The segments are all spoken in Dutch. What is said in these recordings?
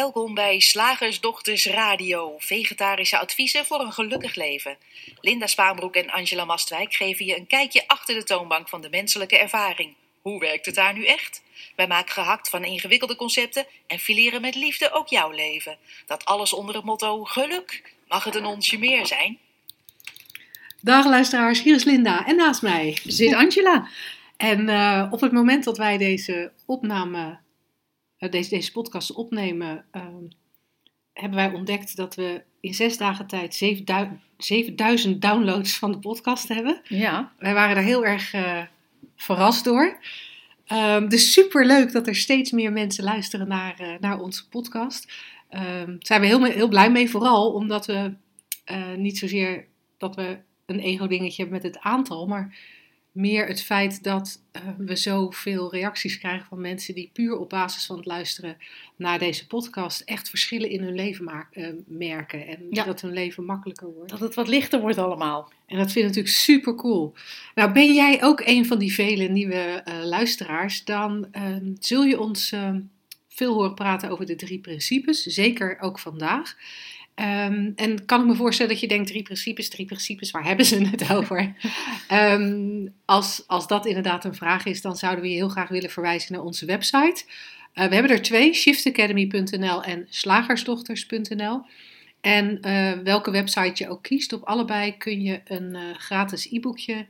welkom bij Slagersdochters Radio. Vegetarische adviezen voor een gelukkig leven. Linda Spaanbroek en Angela Mastwijk geven je een kijkje achter de toonbank van de menselijke ervaring. Hoe werkt het daar nu echt? Wij maken gehakt van ingewikkelde concepten en fileren met liefde ook jouw leven. Dat alles onder het motto geluk. Mag het een onsje meer zijn? Dag luisteraars, hier is Linda en naast mij zit Angela. En uh, op het moment dat wij deze opname, deze, deze podcast opnemen, uh, hebben wij ontdekt dat we in zes dagen tijd 7000 downloads van de podcast hebben. Ja. Wij waren daar heel erg eh, verrast door. Um, dus super leuk dat er steeds meer mensen luisteren naar, naar onze podcast. Daar um, zijn we heel, heel blij mee, vooral omdat we niet zozeer dat we een ego-dingetje hebben met het aantal, maar meer het feit dat uh, we zoveel reacties krijgen van mensen die puur op basis van het luisteren naar deze podcast echt verschillen in hun leven uh, merken. En ja. dat hun leven makkelijker wordt. Dat het wat lichter wordt allemaal. En dat vind ik natuurlijk super cool. Nou, ben jij ook een van die vele nieuwe uh, luisteraars, dan zul je ons veel horen praten over de drie principes. Zeker ook vandaag. Um, en kan ik me voorstellen dat je denkt, drie principes, drie principes, waar hebben ze het over? um, als, als dat inderdaad een vraag is, dan zouden we je heel graag willen verwijzen naar onze website. Uh, we hebben er twee, shiftacademy.nl en slagersdochters.nl. En uh, welke website je ook kiest, op allebei kun je een uh, gratis e-boekje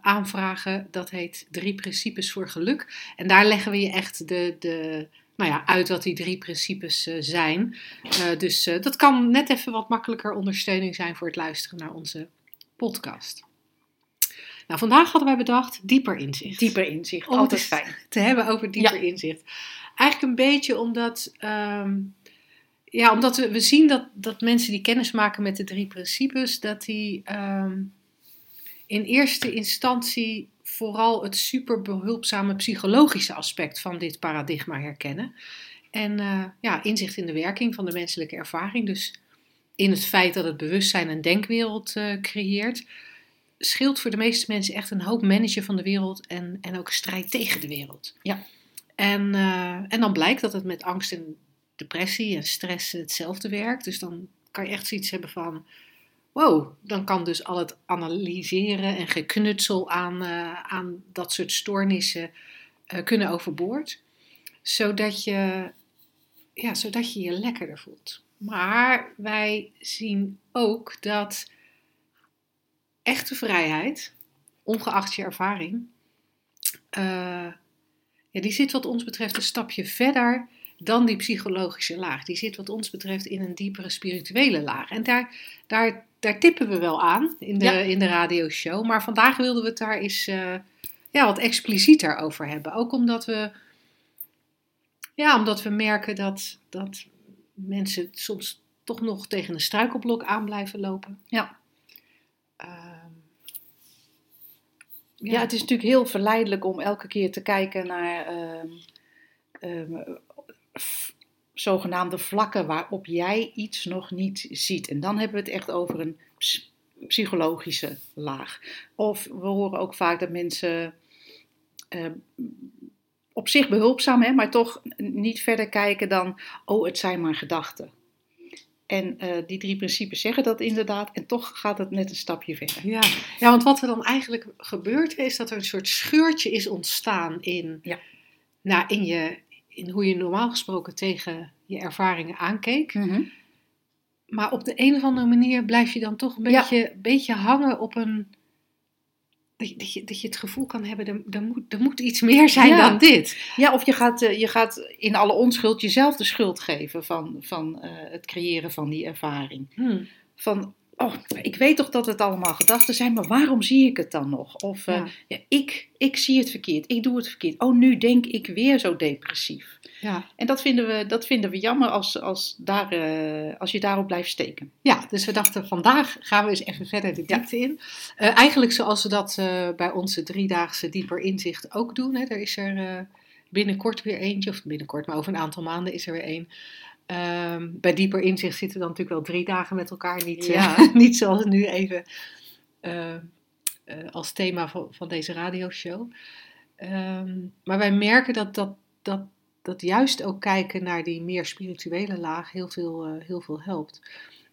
aanvragen. Dat heet Drie Principes voor Geluk. En daar leggen we je echt de... de nou ja, uit wat die drie principes uh, zijn. Uh, dus uh, dat kan net even wat makkelijker ondersteuning zijn voor het luisteren naar onze podcast. Nou, vandaag hadden wij bedacht dieper inzicht. Dieper inzicht, Om altijd fijn. Te hebben over dieper ja. inzicht. Eigenlijk een beetje omdat, um, ja, omdat we, we zien dat, dat mensen die kennis maken met de drie principes, dat die um, in eerste instantie vooral het super behulpzame psychologische aspect van dit paradigma herkennen. En uh, ja, inzicht in de werking van de menselijke ervaring. Dus in het feit dat het bewustzijn een denkwereld uh, creëert, scheelt voor de meeste mensen echt een hoop managen van de wereld en, en ook strijd tegen de wereld. Ja. En, uh, en dan blijkt dat het met angst en depressie en stress hetzelfde werkt. Dus dan kan je echt zoiets hebben van wow, dan kan dus al het analyseren en geknutsel aan, uh, aan dat soort stoornissen uh, kunnen overboord. Zodat je, ja, zodat je je lekkerder voelt. Maar wij zien ook dat echte vrijheid, ongeacht je ervaring, uh, ja, die zit wat ons betreft een stapje verder dan die psychologische laag. Die zit wat ons betreft in een diepere spirituele laag. En daar, daar, daar tippen we wel aan in de, ja. in de radioshow. Maar vandaag wilden we het daar eens uh, ja, wat explicieter over hebben. Ook omdat we, ja, omdat we merken dat, dat mensen soms toch nog tegen een struikelblok aan blijven lopen. Ja. Uh, ja. ja. het is natuurlijk heel verleidelijk om elke keer te kijken naar... Uh, zogenaamde vlakken waarop jij iets nog niet ziet. En dan hebben we het echt over een psychologische laag. Of we horen ook vaak dat mensen uh, op zich behulpzaam, hè, maar toch niet verder kijken dan, oh, het zijn maar gedachten. En uh, die drie principes zeggen dat inderdaad, en toch gaat het net een stapje verder. Ja, ja want wat er dan eigenlijk gebeurt, is dat er een soort scheurtje is ontstaan in, ja. nou, in je, in hoe je normaal gesproken tegen je ervaringen aankeek. Mm -hmm. Maar op de een of andere manier blijf je dan toch een beetje, ja. beetje hangen op een. Dat je, dat, je, dat je het gevoel kan hebben, er, er, moet, er moet iets meer zijn ja. dan dit. Ja, of je gaat, je gaat in alle onschuld jezelf de schuld geven van, van uh, het creëren van die ervaring. Hmm. Van, oh, ik weet toch dat het allemaal gedachten zijn, maar waarom zie ik het dan nog? Of uh, Ja. ik, ik zie het verkeerd, ik doe het verkeerd. Oh, nu denk ik weer zo depressief. Ja. En dat vinden we, dat vinden we jammer als, als, daar, uh, als je daarop blijft steken. ja, dus we dachten vandaag gaan we eens even verder de diepte in. Uh, eigenlijk zoals we dat bij onze driedaagse dieper inzicht ook doen. Hè. Er is er binnenkort weer eentje, of binnenkort, maar over een aantal maanden is er weer één. Um, bij dieper inzicht zitten we dan natuurlijk wel drie dagen met elkaar. Niet, Ja. niet zoals nu even uh, uh, als thema van, van deze radioshow. Um, maar wij merken dat, dat, dat dat juist ook kijken naar die meer spirituele laag heel veel, eh, heel veel helpt.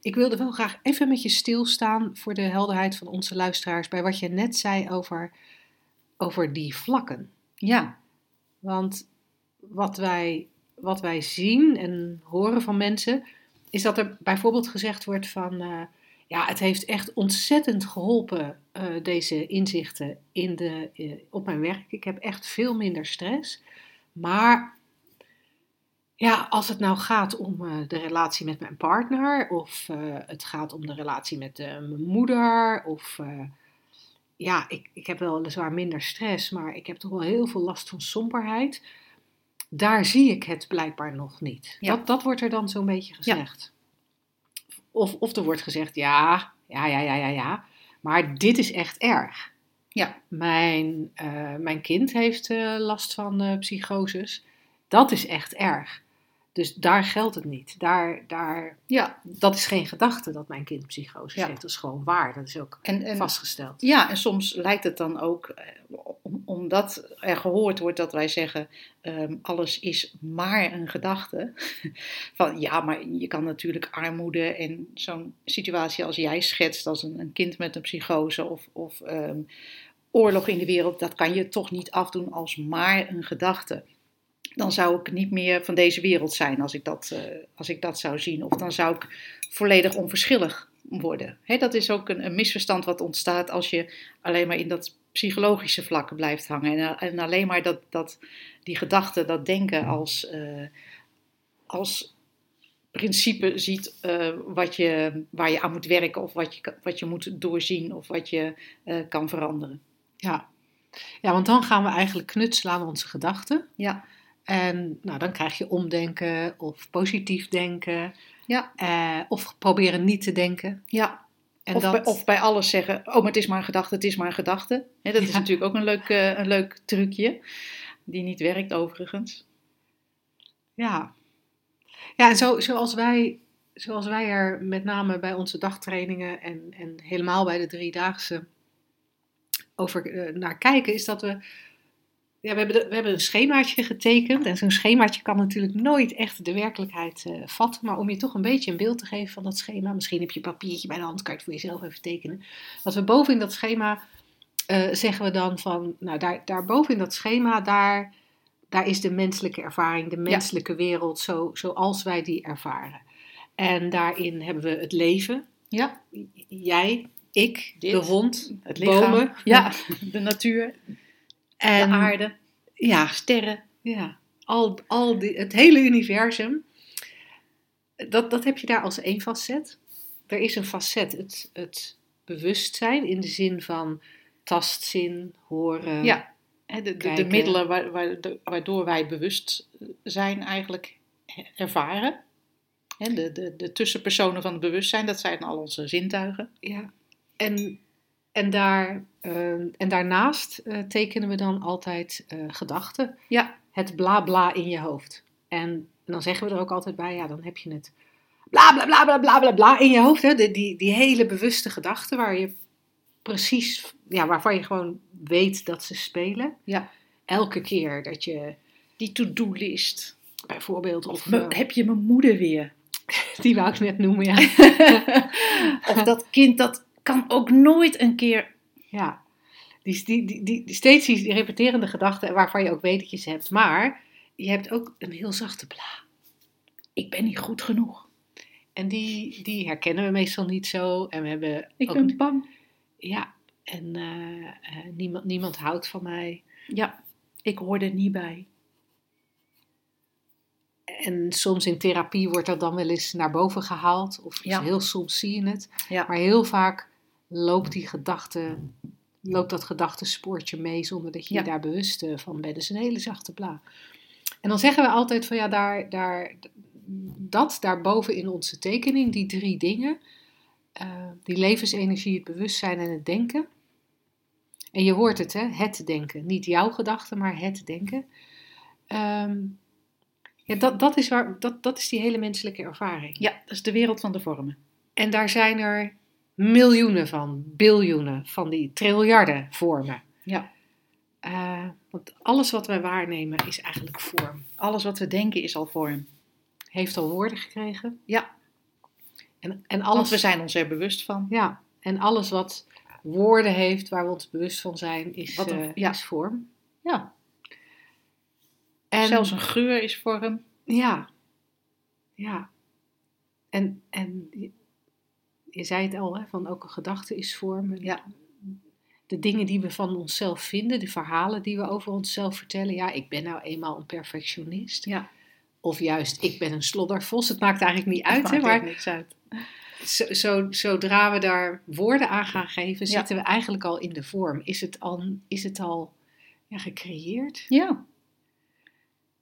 Ik wilde wel graag even met je stilstaan voor de helderheid van onze luisteraars bij wat je net zei over, over die vlakken. Ja, Want wat wij, wat wij zien en horen van mensen, is dat er bijvoorbeeld gezegd wordt van, eh, ja, het heeft echt ontzettend geholpen, eh, deze inzichten in de, eh, op mijn werk. Ik heb echt veel minder stress. Maar ja, als het nou gaat om de relatie met mijn partner, of het gaat om de relatie met mijn moeder, of ja, ik, ik heb wel weliswaar minder stress, maar ik heb toch wel heel veel last van somberheid. Daar zie ik het blijkbaar nog niet. Ja. Dat, dat wordt er dan zo'n beetje gezegd. Of, of er wordt gezegd, ja, ja, ja, ja, ja, ja, maar dit is echt erg. ja, Mijn, eh, mijn kind heeft eh, last van eh, psychoses. Dat is echt erg. Dus daar geldt het niet. Daar, daar, ja. dat is geen gedachte dat mijn kind psychose Ja. heeft. Dat is gewoon waar. Dat is ook En, en, vastgesteld. ja, en soms lijkt het dan ook, eh, om- omdat er gehoord wordt dat wij zeggen, ehm, alles is maar een gedachte. Van ja, maar je kan natuurlijk armoede en zo'n situatie als jij schetst, als een, een kind met een psychose of, of ehm, oorlog in de wereld, dat kan je toch niet afdoen als maar een gedachte. Dan zou ik niet meer van deze wereld zijn als ik dat, eh, als ik dat zou zien. Of dan zou ik volledig onverschillig worden. Hè, dat is ook een, een misverstand wat ontstaat als je alleen maar in dat psychologische vlak blijft hangen. En, en alleen maar dat, dat, die gedachten, dat denken als, eh, als principe ziet eh, wat je, waar je aan moet werken. Of wat je, wat je moet doorzien of wat je eh, kan veranderen. Ja. ja, want dan gaan we eigenlijk knutselen aan onze gedachten. Ja, En nou, dan krijg je omdenken of positief denken. ja, eh, of proberen niet te denken. ja. En of, dat, bij, of bij alles zeggen, oh, maar het is maar een gedachte, het is maar een gedachte. Dat is natuurlijk ook een leuk, eh, een leuk trucje, die niet werkt overigens. Ja, ja en zo, zoals, wij, zoals wij er met name bij onze dagtrainingen en, en helemaal bij de driedaagse over eh, naar kijken, is dat we. Ja, we, hebben de- we hebben een schemaatje getekend. En zo'n schemaatje kan natuurlijk nooit echt de werkelijkheid eh, vatten. Maar om je toch een beetje een beeld te geven van dat schema. Misschien heb je een papiertje bij de hand, kan je het voor jezelf even tekenen. Dat we boven in dat schema eh, zeggen we dan van. Nou, daar, daar boven in dat schema, daar daar is de menselijke ervaring, de menselijke wereld zo, zoals wij die ervaren. En daarin hebben we het leven. Ja, Jij, ik, Dit, de hond, het lichaam. bomen. Ja, de natuur, en de aarde, Ja, sterren. ja al, al die, het hele universum. Dat, dat heb je daar als één facet. Er is een facet, het, het bewustzijn in de zin van tastzin, horen. Ja, de, de, de middelen waar, waar- waardoor wij bewust zijn eigenlijk ervaren. De, de, de tussenpersonen van het bewustzijn, dat zijn al onze zintuigen. Ja, en, en, daar, eh, en daarnaast eh, tekenen we dan altijd eh, gedachten. Ja, Het bla bla in je hoofd. En dan zeggen we er ook altijd bij, ja, dan heb je het bla bla bla bla bla bla, bla in je hoofd. Hè? De, die, die hele bewuste gedachten waar je precies, ja, waarvan je gewoon weet dat ze spelen. ja. Elke keer dat je Die to-do-list. bijvoorbeeld, of, me- eh, heb je mijn moeder weer? die wou ik net noemen, ja. of dat kind dat kan ook nooit een keer. Ja, die, die, die, die, steeds die repeterende gedachten waarvan je ook weet dat je ze hebt. Maar je hebt ook een heel zachte bla. Ik ben niet goed genoeg. En die, die herkennen we meestal niet zo. En we hebben Ik ook, ben bang. Ja, en eh, eh, niemand, niemand houdt van mij. Ja, ik hoor er niet bij. En soms in therapie wordt dat dan wel eens naar boven gehaald. Of Ja. heel soms zie je het. Ja. Maar heel vaak loopt die gedachte, loopt dat gedachtenspoortje mee zonder dat je Ja. je daar bewust eh, van bent. Dus een hele zachte bla. En dan zeggen we altijd van ja, daar, daar, dat daarboven in onze tekening, die drie dingen, eh, die levensenergie, het bewustzijn en het denken. En je hoort het, hè? het denken. Niet jouw gedachten, maar het denken. Ehm, ja, dat, dat, is waar, dat, dat is die hele menselijke ervaring. Ja, dat is de wereld van de vormen. En daar zijn er miljoenen van, biljoenen van die triljarden vormen. Ja. Eh, want alles wat wij waarnemen is eigenlijk vorm. Alles wat we denken is al vorm. Heeft al woorden gekregen. Ja. En, en Alles, alles, we zijn ons er bewust van. Ja, en alles wat woorden heeft, waar we ons bewust van zijn, is, Wat een- eh, ja. is vorm. Ja. En, Zelfs een geur is vorm. Ja. Ja. En, en je, zei het al, hè, van ook een gedachte is vorm. Ja. De dingen die we van onszelf vinden, de verhalen die we over onszelf vertellen. Ja, ik ben nou eenmaal een perfectionist. Ja. Of juist, ik ben een sloddervos. Het maakt eigenlijk niet uit, hè, maar niks uit. zo, zo, zodra we daar woorden aan gaan geven, Ja. zitten we eigenlijk al in de vorm. Is het al, is het al ja, gecreëerd? Ja.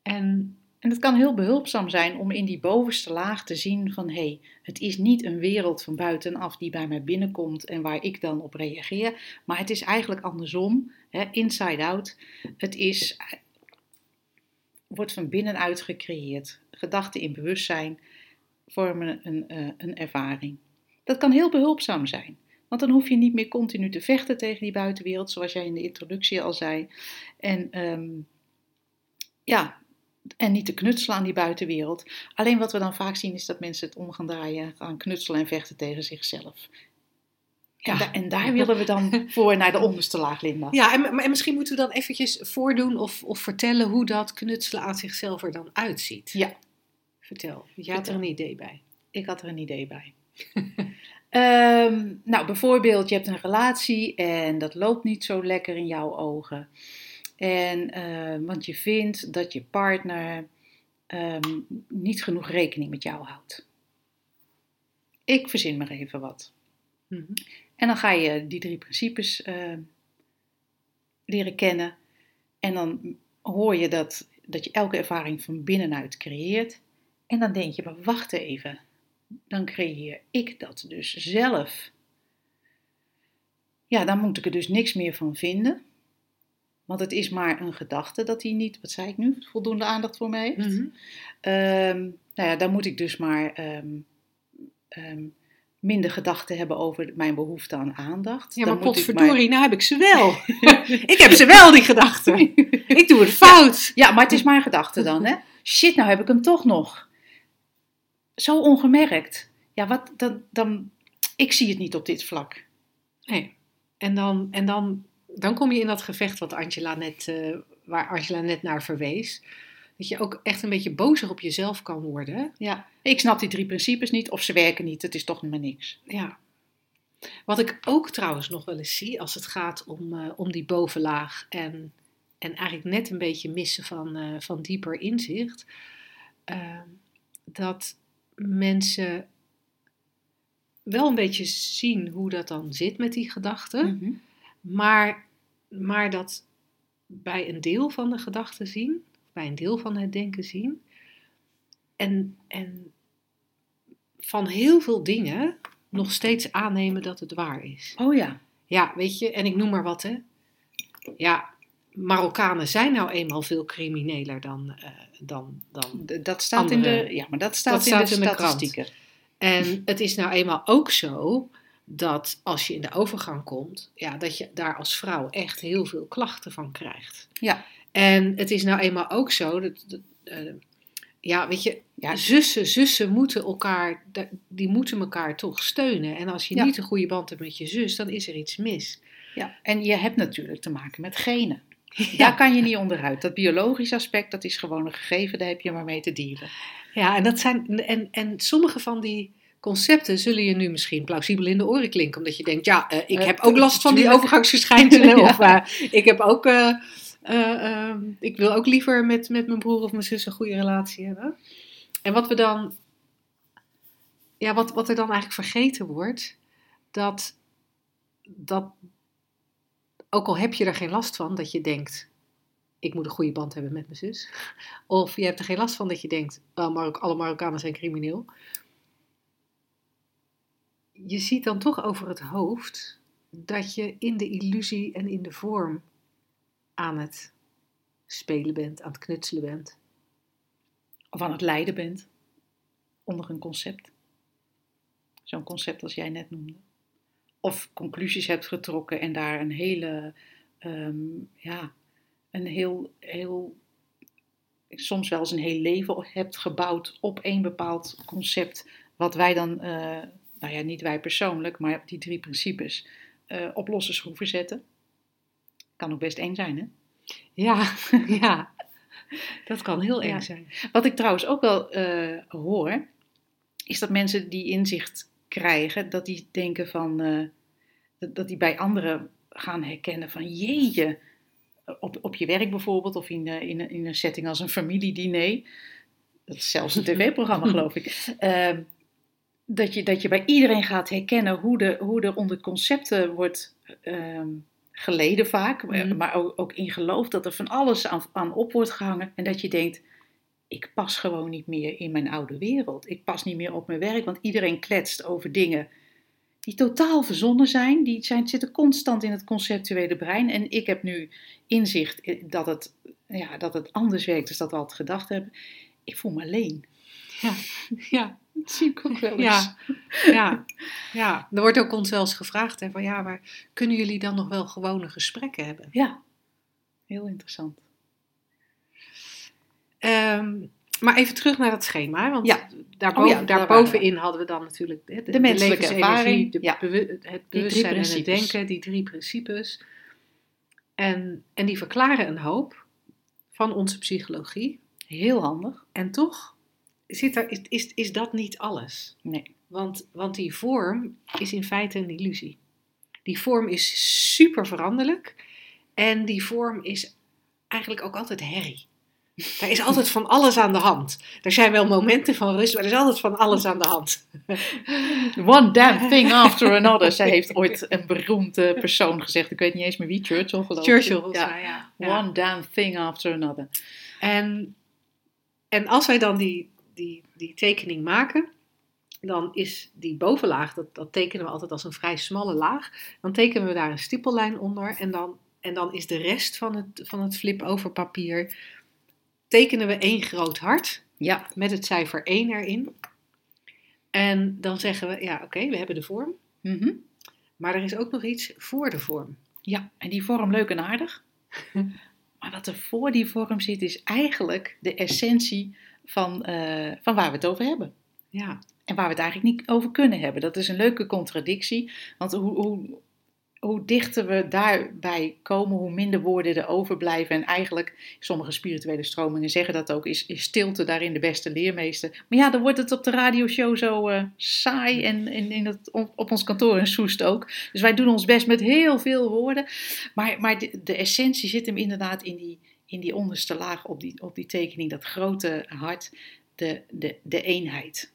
En En het kan heel behulpzaam zijn om in die bovenste laag te zien van hé, hey, het is niet een wereld van buitenaf die bij mij binnenkomt en waar ik dan op reageer, maar het is eigenlijk andersom, hè, inside out. Het is, wordt van binnenuit gecreëerd. Gedachten in bewustzijn vormen een, eh, een ervaring. Dat kan heel behulpzaam zijn. Want dan hoef je niet meer continu te vechten tegen die buitenwereld, zoals jij in de introductie al zei. En ehm, ja, en niet te knutselen aan die buitenwereld. Alleen wat we dan vaak zien is dat mensen het om gaan draaien, gaan knutselen en vechten tegen zichzelf. En, Ja. da- en daar willen we dan voor naar de onderste laag, Linda. Ja, en, misschien moeten we dan eventjes voordoen of, of vertellen hoe dat knutselen aan zichzelf er dan uitziet. Ja. Vertel, jij had er een idee bij. Ik had er een idee bij. Ehm, nou, bijvoorbeeld, je hebt een relatie en dat loopt niet zo lekker in jouw ogen. En, eh, want je vindt dat je partner ehm, niet genoeg rekening met jou houdt. Ik verzin maar even wat. Mhm. En dan ga je die drie principes eh, leren kennen. En dan hoor je dat, dat je elke ervaring van binnenuit creëert. En dan denk je, maar wacht even. Dan creëer ik dat dus zelf. Ja, dan moet ik er dus niks meer van vinden. Want het is maar een gedachte dat hij niet, wat zei ik nu, voldoende aandacht voor mij heeft. Mhm. Ehm, nou ja, dan moet ik dus maar ehm, ehm, minder gedachten hebben over mijn behoefte aan aandacht. Ja, Dan maar ik potverdorie, nou heb ik ze wel. ik heb ze wel, die gedachten. ik doe het fout. Ja, maar het is mijn gedachte dan, hè? Shit, nou heb ik hem toch nog. Zo ongemerkt. Ja, wat dan, dan. Ik zie het niet op dit vlak. Nee. En, dan, en dan, dan kom je in dat gevecht wat Angela net, eh, waar Angela net naar verwees. Dat je ook echt een beetje bozer op jezelf kan worden. Ja, ik snap die drie principes niet of ze werken niet. Het is toch maar niks. Ja. Wat ik ook trouwens nog wel eens zie als het gaat om, eh, om die bovenlaag en, en eigenlijk net een beetje missen van, eh, van dieper inzicht, eh, dat mensen wel een beetje zien hoe dat dan zit met die gedachten, Mhm. Maar, maar dat bij een deel van de gedachten zien, bij een deel van het denken zien, en, en van heel veel dingen nog steeds aannemen dat het waar is. Oh ja. Ja, weet je, en ik noem maar wat, hè. Ja, Marokkanen zijn nou eenmaal veel crimineler dan... eh, dan, dan. Dat staat in Andere- de. Ja, maar dat staat, Dat in staat de in de krant. statistieken. En het is nou eenmaal ook zo dat als je in de overgang komt, ja, dat je daar als vrouw echt heel veel klachten van krijgt. Ja. En het is nou eenmaal ook zo dat, dat, eh, ja, weet je, Ja. zussen, zussen moeten elkaar, die moeten elkaar toch steunen. En als je Ja. niet een goede band hebt met je zus, dan is er iets mis. Ja, en je hebt natuurlijk te maken met genen. Daar kan je niet onderuit. Dat biologische aspect, dat is gewoon een gegeven, daar heb je maar mee te dealen. Ja, en, dat zijn, en, en sommige van die concepten zullen je nu misschien plausibel in de oren klinken. Omdat je denkt, ja, eh, ik Eh, heb ook last van die overgangsverschijnselen. Ja. Of eh, ik heb ook, ik wil ook liever met, met mijn broer of mijn zus een goede relatie hebben. En wat we dan, ja, wat, wat er dan eigenlijk vergeten wordt, dat, dat, ook al heb je er geen last van, dat je denkt, ik moet een goede band hebben met mijn zus. Of je hebt er geen last van dat je denkt, oh, Marok alle Marokkanen zijn crimineel. Je ziet dan toch over het hoofd dat je in de illusie en in de vorm aan het spelen bent, aan het knutselen bent. Of aan het lijden bent. Onder een concept. Zo'n concept als jij net noemde. Of conclusies hebt getrokken en daar een hele, ehm, ja, een heel, heel, soms wel eens een heel leven hebt gebouwd op één bepaald concept, wat wij dan, eh, nou ja, niet wij persoonlijk, maar die drie principes, eh, op losse schroeven zetten. Kan ook best eng zijn, hè? Ja, ja. Dat kan heel eng Ja. zijn. Wat ik trouwens ook wel eh, hoor, is dat mensen die inzicht krijgen, dat die denken van, eh, dat, dat die bij anderen gaan herkennen van, jeetje, op, op je werk bijvoorbeeld, of in, in, een- in een setting als een familiediner, dat is zelfs een tv-programma geloof ik, ehm, dat, je, dat je bij iedereen gaat herkennen hoe, de, hoe er onder concepten wordt ehm, geleden vaak, Mhm. maar ook, ook in geloof dat er van alles aan, aan op wordt gehangen en dat je denkt, ik pas gewoon niet meer in mijn oude wereld. Ik pas niet meer op mijn werk, want iedereen kletst over dingen die totaal verzonnen zijn. Die zijn, zitten constant in het conceptuele brein. En ik heb nu inzicht in dat het, ja, dat het anders werkt dan dat we altijd gedacht hebben. Ik voel me alleen. Ja, ja, Dat zie ik ook wel eens. ja, ja, ja. Er wordt ook ons wel eens gevraagd, hè, van ja, maar kunnen jullie dan nog wel gewone gesprekken hebben? Ja, heel interessant. Ehm, maar even terug naar het schema, want Ja. daarboven, Oh ja, daar daarbovenin hadden we dan natuurlijk hè, de, De menselijke ervaring, de ja. bewu- het bewustzijn en het denken, die drie principes. En, en die verklaren een hoop van onze psychologie. Heel handig. En toch zit er, is, is, is dat niet alles. Nee. Want, want die vorm is in feite een illusie. Die vorm is super veranderlijk. En die vorm is eigenlijk ook altijd herrie. Er is altijd van alles aan de hand. Er zijn wel momenten van rust, maar er is altijd van alles aan de hand. One damn thing after another. Zij heeft ooit een beroemde persoon gezegd. Ik weet niet eens meer wie. Churchill geloof ik. Churchill, ja. Ja. One damn thing after another. En, en als wij dan die, die, die tekening maken, dan is die bovenlaag, dat, dat tekenen we altijd als een vrij smalle laag. Dan tekenen we daar een stippellijn onder en dan, en dan is de rest van het, van het flip-over papier, tekenen we één groot hart Ja, met het cijfer 1 erin. En dan zeggen we, ja oké, we hebben de vorm, mhm. maar er is ook nog iets voor de vorm. ja. En die vorm leuk en aardig. Maar wat er voor die vorm zit, is eigenlijk de essentie van, eh, van waar we het over hebben. Ja, En waar we het eigenlijk niet over kunnen hebben. Dat is een leuke contradictie. Want hoe, hoe, hoe dichter we daarbij komen, hoe minder woorden er overblijven. En eigenlijk, sommige spirituele stromingen zeggen dat ook, is, is stilte daarin de beste leermeester. Maar ja, dan wordt het op de radioshow zo eh, saai en in, in het, op, op ons kantoor in Soest ook. Dus wij doen ons best met heel veel woorden. Maar, maar de, de essentie zit hem inderdaad in die, in die onderste laag op die, op die tekening, dat grote hart, de, de, de eenheid.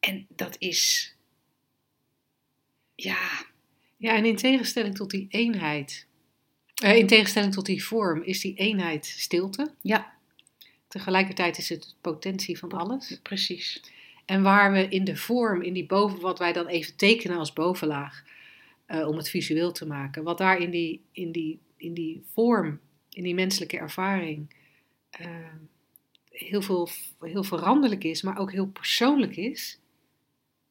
En dat is, ja, Ja, en in tegenstelling tot die eenheid, eh, in tegenstelling tot die vorm, is die eenheid stilte. ja, Tegelijkertijd is het potentie van alles. precies. En waar we in de vorm, in die boven, wat wij dan even tekenen als bovenlaag, eh, om het visueel te maken, wat daar in die, in die, in die vorm, in die menselijke ervaring, eh, heel, veel, heel veranderlijk is, maar ook heel persoonlijk is.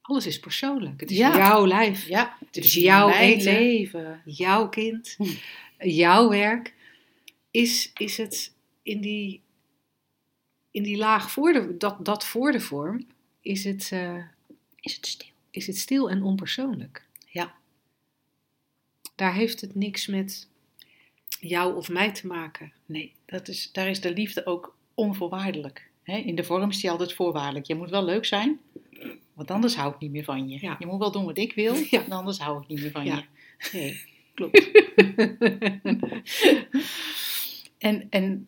Alles is persoonlijk. Het is Ja. jouw lijf, Ja, het is jouw eten. leven. jouw kind, Hm. jouw werk, is, is het in die, in die laag voor de, dat, dat voor de vorm, is het, eh, Is het stil? is het stil en onpersoonlijk. Ja. Daar heeft het niks met jou of mij te maken. Nee, dat is, daar is de liefde ook onvoorwaardelijk. In de vorm is die altijd voorwaardelijk. Je moet wel leuk zijn, want anders hou ik niet meer van je. Ja. Je moet wel doen wat ik wil, Ja. anders hou ik niet meer van Ja. je. Nee, klopt. En, en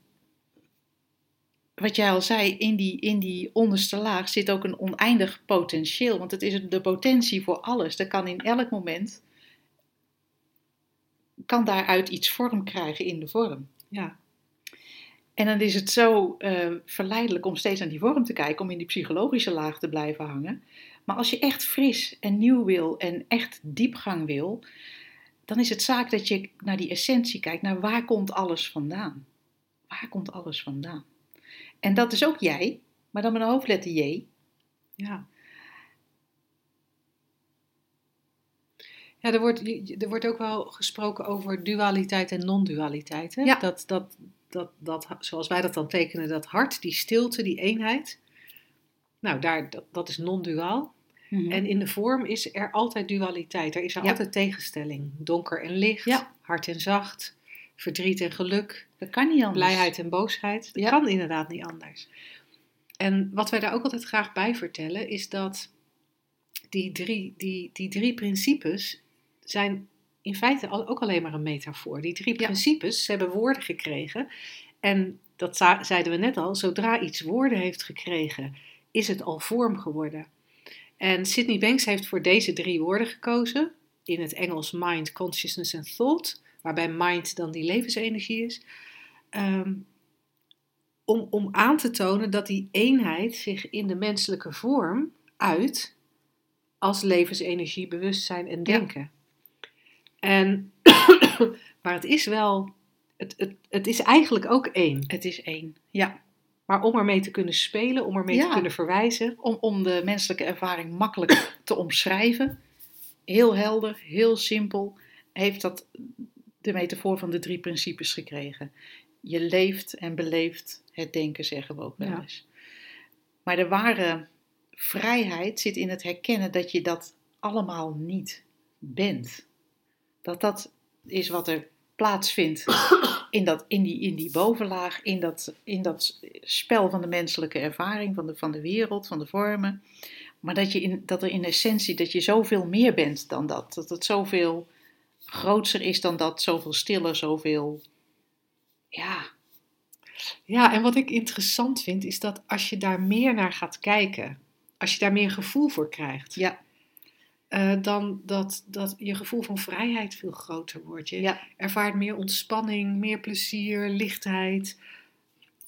wat jij al zei, in die, in die onderste laag zit ook een oneindig potentieel. Want het is de potentie voor alles. Er kan in elk moment, kan daaruit iets vorm krijgen in de vorm. ja, En dan is het zo eh, verleidelijk om steeds aan die vorm te kijken, om in die psychologische laag te blijven hangen. Maar als je echt fris en nieuw wil en echt diepgang wil, dan is het zaak dat je naar die essentie kijkt, naar waar komt alles vandaan? Waar komt alles vandaan? En dat is ook jij, maar dan met een hoofdletter J. ja. Ja, er wordt, er wordt ook wel gesproken over dualiteit en non-dualiteit. Ja. Dat, dat, dat, dat, zoals wij dat dan tekenen, dat hart, die stilte, die eenheid. Nou, daar, dat, dat is non-duaal. Mhm. En in de vorm is er altijd dualiteit. Er is er Ja. altijd tegenstelling. Donker en licht, Ja. hard en zacht, verdriet en geluk, dat kan niet anders. blijheid en boosheid. Dat Ja. kan inderdaad niet anders. En wat wij daar ook altijd graag bij vertellen, is dat die drie, die, die drie principes zijn in feite al, ook alleen maar een metafoor. Die drie Ja. principes, hebben woorden gekregen. En dat zeiden we net al, zodra iets woorden heeft gekregen, is het al vorm geworden. En Sydney Banks heeft voor deze drie woorden gekozen. In het Engels mind, consciousness en thought. Waarbij mind dan die levensenergie is. Ehm, om, om aan te tonen dat die eenheid zich in de menselijke vorm uit als levensenergie, bewustzijn en Ja. En, maar het is wel, het, het, het is eigenlijk ook één. Het is één. Ja. Maar om ermee te kunnen spelen, om ermee te Ja. kunnen verwijzen, Om, om de menselijke ervaring makkelijk te omschrijven. Heel helder, heel simpel. Heeft dat de metafoor van de drie principes gekregen. Je leeft en beleeft het denken, zeggen we ook wel Ja. eens. Maar de ware vrijheid zit in het herkennen dat je dat allemaal niet bent. Dat dat is wat er plaatsvindt in, dat, in, die, in die bovenlaag, in dat, in dat spel van de menselijke ervaring, van de, van de wereld, van de vormen. Maar dat, je in, dat er in essentie, dat je zoveel meer bent dan dat. Dat het zoveel grootser is dan dat, zoveel stiller, zoveel... Ja, Ja, en wat ik interessant vind, is dat als je daar meer naar gaat kijken, als je daar meer gevoel voor krijgt, ja, eh, dan dat, dat je gevoel van vrijheid veel groter wordt. Je ja. ervaart meer ontspanning, meer plezier, lichtheid.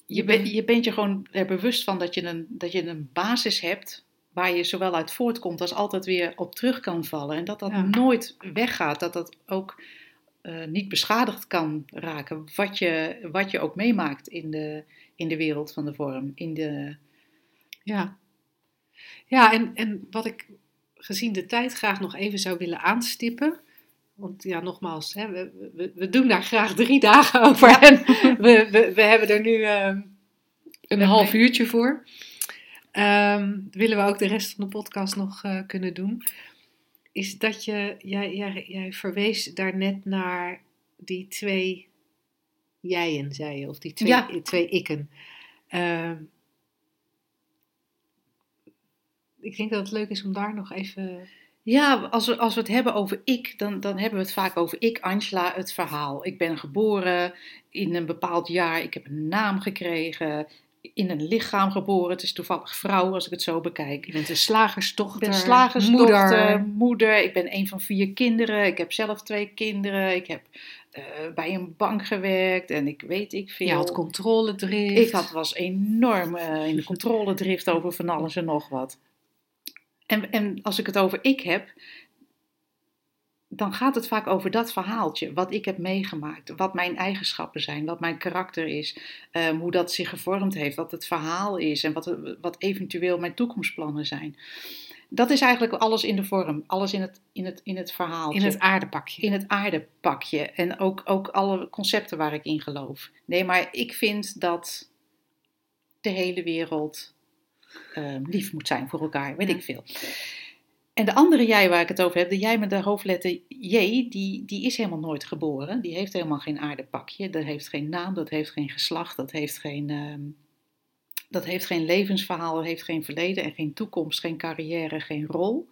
Je, bent je bent je gewoon er bewust van dat je, een, dat je een basis hebt waar je zowel uit voortkomt als altijd weer op terug kan vallen. En dat dat Ja. nooit weggaat, dat dat ook eh, niet beschadigd kan raken, wat je, wat je ook meemaakt in de, in de wereld van de vorm. In de, Ja, ja en, en wat ik gezien de tijd graag nog even zou willen aanstippen. Want ja, nogmaals, hè, we, we, we doen daar graag drie dagen over. En we, we, we hebben er nu ehm, een half uurtje voor. Ehm, willen we ook de rest van de podcast nog eh, kunnen doen. Is dat je, jij, jij, jij verwees daarnet naar die twee jijen, zei je, of die twee, Ja. twee ikken. Ehm, ik denk dat het leuk is om daar nog even. Ja, als we, als we het hebben over ik, dan, dan hebben we het vaak over ik, Angela, het verhaal. Ik ben geboren in een bepaald jaar, ik heb een naam gekregen, in een lichaam geboren. Het is toevallig vrouw als ik het zo bekijk. Je bent een slagersdochter, Ik ben slagersdochter, moeder. moeder. Ik ben een van vier kinderen. Ik heb zelf twee kinderen. Ik heb eh, bij een bank gewerkt en ik weet ik veel. Je had controledrift. Ik had, was enorm eh, in de controledrift over van alles en nog wat. En, en als ik het over ik heb, dan gaat het vaak over dat verhaaltje. Wat ik heb meegemaakt. Wat mijn eigenschappen zijn. Wat mijn karakter is. ehm, hoe dat zich gevormd heeft. Wat het verhaal is. En wat, wat eventueel mijn toekomstplannen zijn. Dat is eigenlijk alles in de vorm. Alles in het, in het, in het verhaaltje in het aardepakje. in het aardepakje en ook, ook alle concepten waar ik in geloof. Nee, maar ik vind dat de hele wereld eh, lief moet zijn voor elkaar, weet Ja. ik veel. En de andere jij waar ik het over heb, de jij met de hoofdletter J, die, die is helemaal nooit geboren. Die heeft helemaal geen aardepakje. Dat heeft geen naam, dat heeft geen geslacht, dat heeft geen, ehm, dat heeft geen levensverhaal, dat heeft geen verleden en geen toekomst, geen carrière, geen rol.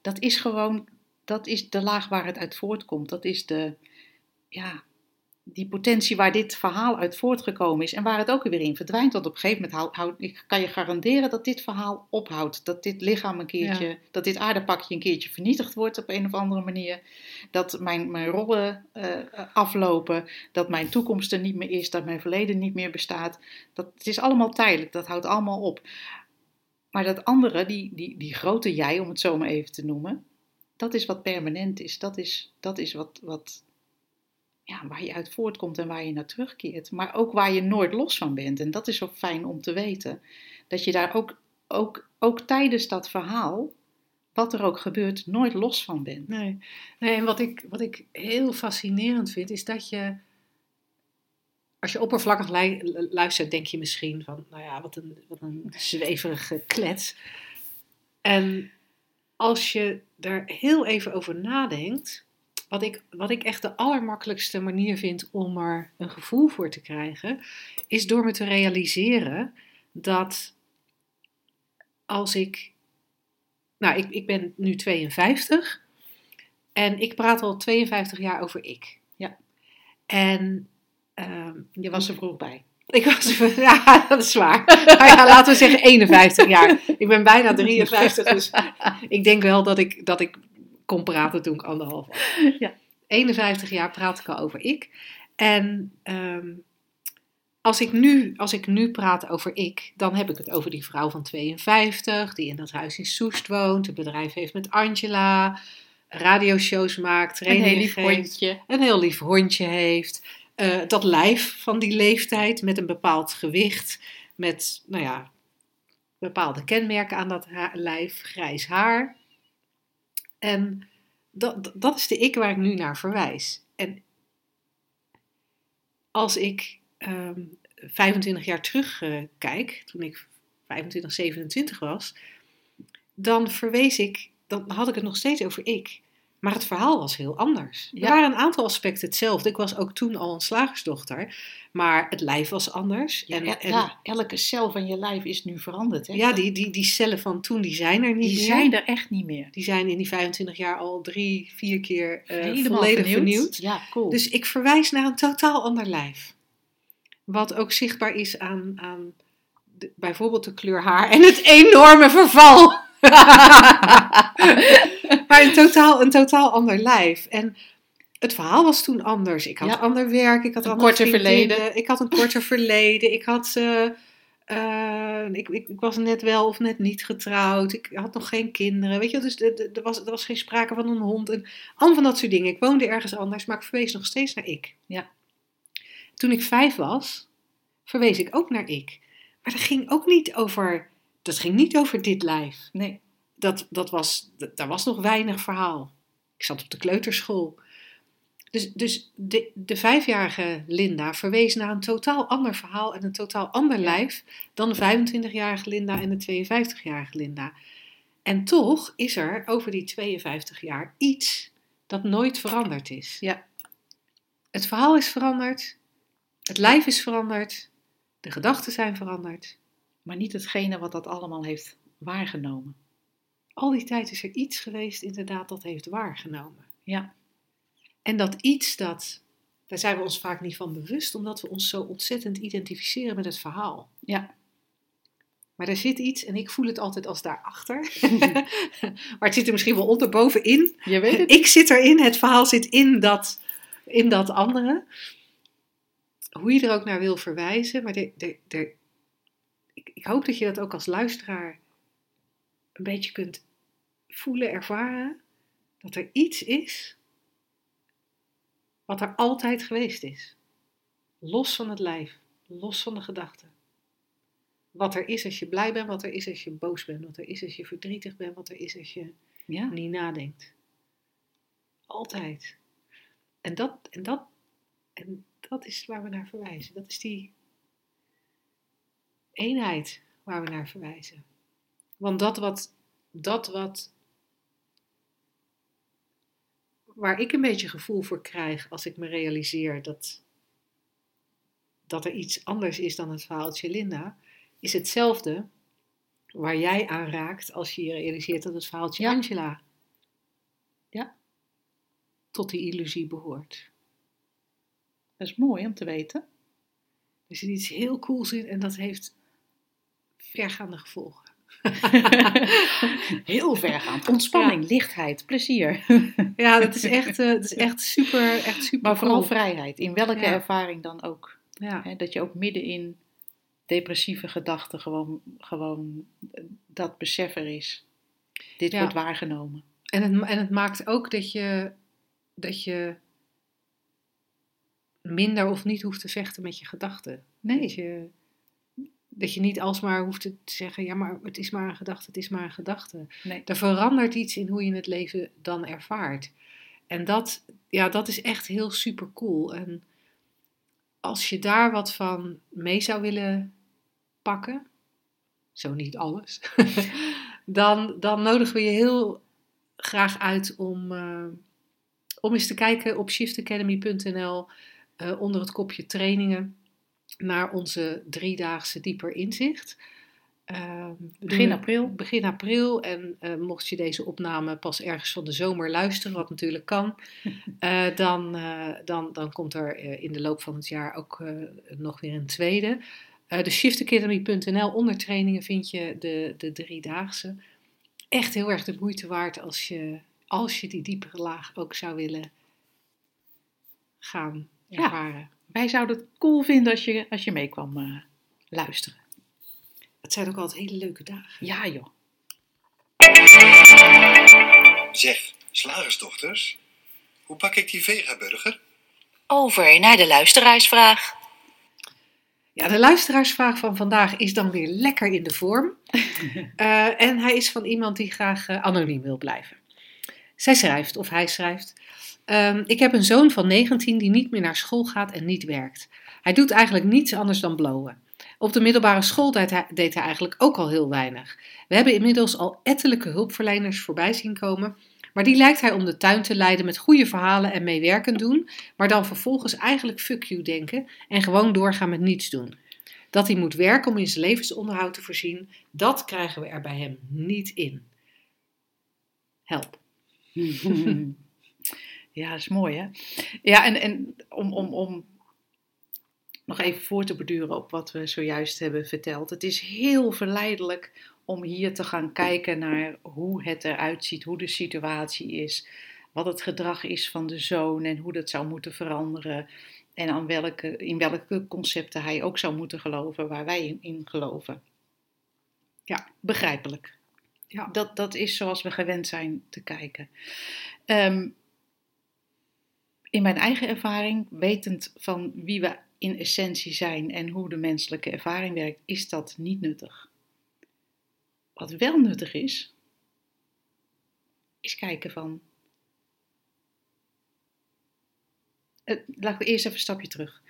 Dat is gewoon dat is de laag waar het uit voortkomt. Dat is de, ja, die potentie waar dit verhaal uit voortgekomen is en waar het ook weer in verdwijnt. Want op een gegeven moment houd, ik kan je garanderen dat dit verhaal ophoudt. Dat dit lichaam een keertje, dat dit aardepakje een keertje vernietigd wordt op een of andere manier. Dat mijn, mijn rollen eh, aflopen, dat mijn toekomst er niet meer is, dat mijn verleden niet meer bestaat. Dat, het is allemaal tijdelijk, dat houdt allemaal op. Maar dat andere, die, die, die grote jij, om het zo maar even te noemen, dat is wat permanent is. Dat is, dat is wat, wat, ja, waar je uit voortkomt en waar je naar terugkeert. Maar ook waar je nooit los van bent. En dat is zo fijn om te weten. Dat je daar ook, ook, ook tijdens dat verhaal wat er ook gebeurt, nooit los van bent. Nee, nee en wat ik, wat ik heel fascinerend vind, is dat je, als je oppervlakkig lu- luistert, denk je misschien van, nou ja, wat een, wat een zweverige klets. En als je daar heel even over nadenkt, wat ik, wat ik echt de allermakkelijkste manier vind om er een gevoel voor te krijgen, is door me te realiseren dat als ik. Nou, ik, ik ben nu 52 en ik praat al 52 jaar over ik. Ja. En ehm, Je was er vroeg bij. ik was, ja, dat is waar. Ja, laten we zeggen 51 jaar. Ik ben bijna 53, dus ik denk wel dat ik, dat ik kon praten toen ik anderhalf was. Ja. 51 jaar praat ik al over ik. En ehm, als, ik nu, als ik nu praat over ik, dan heb ik het over die vrouw van 52, die in dat huis in Soest woont, een bedrijf heeft met Angela, radioshows maakt, Een heel lief geeft hondje. een heel lief hondje heeft. eh, dat lijf van die leeftijd met een bepaald gewicht. Met, nou ja, bepaalde kenmerken aan dat lijf. Grijs haar. En dat, dat is de ik waar ik nu naar verwijs. En als ik ehm 25 jaar terug eh, kijk, toen ik 25, 27 was, dan verwees ik, dan had ik het nog steeds over ik. Maar het verhaal was heel anders. Er waren een aantal aspecten hetzelfde. Ik was ook toen al een slagersdochter, maar het lijf was anders. Ja, en, ja, en- ja, elke cel van je lijf is nu veranderd. Hè? ja, die, die, die cellen van toen, die zijn er niet die meer. zijn er echt niet meer. Die zijn in die 25 jaar al drie, vier keer Helemaal volledig vernieuwd. Ja, cool. Dus ik verwijs naar een totaal ander lijf. Wat ook zichtbaar is aan, aan de- bijvoorbeeld de kleur haar en het enorme verval. maar een totaal, een totaal ander lijf. En het verhaal was toen anders. Ik had Ja. ander werk, ik had Een korter verleden. Ik had een korter verleden. Ik had... eh, eh, ik, ik, ik was net wel of net niet getrouwd. Ik had nog geen kinderen. Weet je, dus er- was, er was geen sprake van een hond. En allemaal van dat soort dingen. Ik woonde ergens anders, maar ik verwees nog steeds naar ik. Ja. Toen ik vijf was, verwees ik ook naar ik. Maar dat ging ook niet over, dat ging niet over dit lijf. nee. Dat, dat was, dat, daar was nog weinig verhaal. Ik zat op de kleuterschool. Dus, dus de, de vijfjarige Linda verwees naar een totaal ander verhaal en een totaal ander lijf dan de 25-jarige Linda en de 52-jarige Linda. En toch is er over die 52 jaar iets dat nooit veranderd is. Ja. Het verhaal is veranderd, het lijf is veranderd, de gedachten zijn veranderd. Maar niet hetgene wat dat allemaal heeft waargenomen. Al die tijd is er iets geweest inderdaad dat heeft waargenomen. Ja. En dat iets dat, daar zijn we ons vaak niet van bewust, omdat we ons zo ontzettend identificeren met het verhaal. Ja. Maar er zit iets, en ik voel het altijd als daarachter. maar het zit er misschien wel onderbovenin. Je weet het. Ik zit erin, het verhaal zit in dat, in dat andere. Hoe je er ook naar wil verwijzen. Maar de, de, de, ik, ik hoop dat je dat ook als luisteraar een beetje kunt voelen, ervaren. Dat er iets is wat er altijd geweest is. Los van het lijf, los van de gedachten. Wat er is als je blij bent, wat er is als je boos bent, wat er is als je verdrietig bent, wat er is als je Ja. niet nadenkt. Altijd. En dat, en, dat, en dat is waar we naar verwijzen. Dat is die eenheid waar we naar verwijzen. Want dat wat, dat wat, waar ik een beetje gevoel voor krijg als ik me realiseer dat, dat er iets anders is dan het verhaaltje Linda, is hetzelfde waar jij aan raakt als je je realiseert dat het verhaaltje Ja. Angela Ja. tot die illusie behoort. Dat is mooi om te weten. Er zit iets heel cools in en dat heeft vergaande gevolgen. Heel vergaand. Ontspanning, lichtheid, plezier. Ja, dat is echt, eh, dat is echt super, echt super Maar vooral cool. vrijheid. In welke Ja. ervaring dan ook. Ja. Hè, dat je ook midden in depressieve gedachten gewoon, gewoon eh, dat besef er is. Dit wordt waargenomen. En, het, en het maakt ook dat je, dat je minder of niet hoeft te vechten met je gedachten. Nee. Dat je, Dat je niet alsmaar hoeft te zeggen, ja, maar het is maar een gedachte, het is maar een gedachte. Nee. Er verandert iets in hoe je het leven dan ervaart. En dat, ja, dat is echt heel super cool. En als je daar wat van mee zou willen pakken, zo niet alles, dan, dan nodigen we je heel graag uit om, uh, om eens te kijken op shiftacademy.nl uh, onder het kopje trainingen naar onze driedaagse dieper inzicht. Uh, begin april. Begin april. En uh, mocht je deze opname pas ergens van de zomer luisteren, wat natuurlijk kan, uh, dan, dan, dan komt er in de loop van het jaar ook nog weer een tweede. de shiftacademy.nl onder trainingen vind je de, de driedaagse. Echt heel erg de moeite waard als je, als je die diepere laag ook zou willen gaan ervaren. Ja, wij zouden het cool vinden als je, als je mee kwam luisteren. Het zijn ook altijd hele leuke dagen. Ja, joh. Zeg, slagersdochters, hoe pak ik die vegaburger? Over naar de luisteraarsvraag. Ja, de luisteraarsvraag van vandaag is dan weer lekker in de vorm. uh, en hij is van iemand die graag uh, anoniem wil blijven. Zij schrijft, of hij schrijft. Um, ik heb een zoon van 19 die niet meer naar school gaat en niet werkt. Hij doet eigenlijk niets anders dan blowen. Op de middelbare school deed hij, deed hij eigenlijk ook al heel weinig. We hebben inmiddels al ettelijke hulpverleners voorbij zien komen, maar die lijkt hij om de tuin te leiden met goede verhalen en meewerkend doen, maar dan vervolgens eigenlijk fuck you denken en gewoon doorgaan met niets doen. Dat hij moet werken om in zijn levensonderhoud te voorzien, dat krijgen we er bij hem niet in. Help. Ja, dat is mooi hè. Ja, en, en om, om, om nog even voor te beduren op wat we zojuist hebben verteld. Het is heel verleidelijk om hier te gaan kijken naar hoe het eruit ziet, hoe de situatie is, wat het gedrag is van de zoon en hoe dat zou moeten veranderen. En aan welke, in welke concepten hij ook zou moeten geloven, waar wij in, geloven. Ja, begrijpelijk. Ja. Dat, dat is zoals we gewend zijn te kijken. Um, in mijn eigen ervaring, wetend van wie we in essentie zijn en hoe de menselijke ervaring werkt, is dat niet nuttig. Wat wel nuttig is, is kijken van. Uh, laten we eerst even een stapje terug.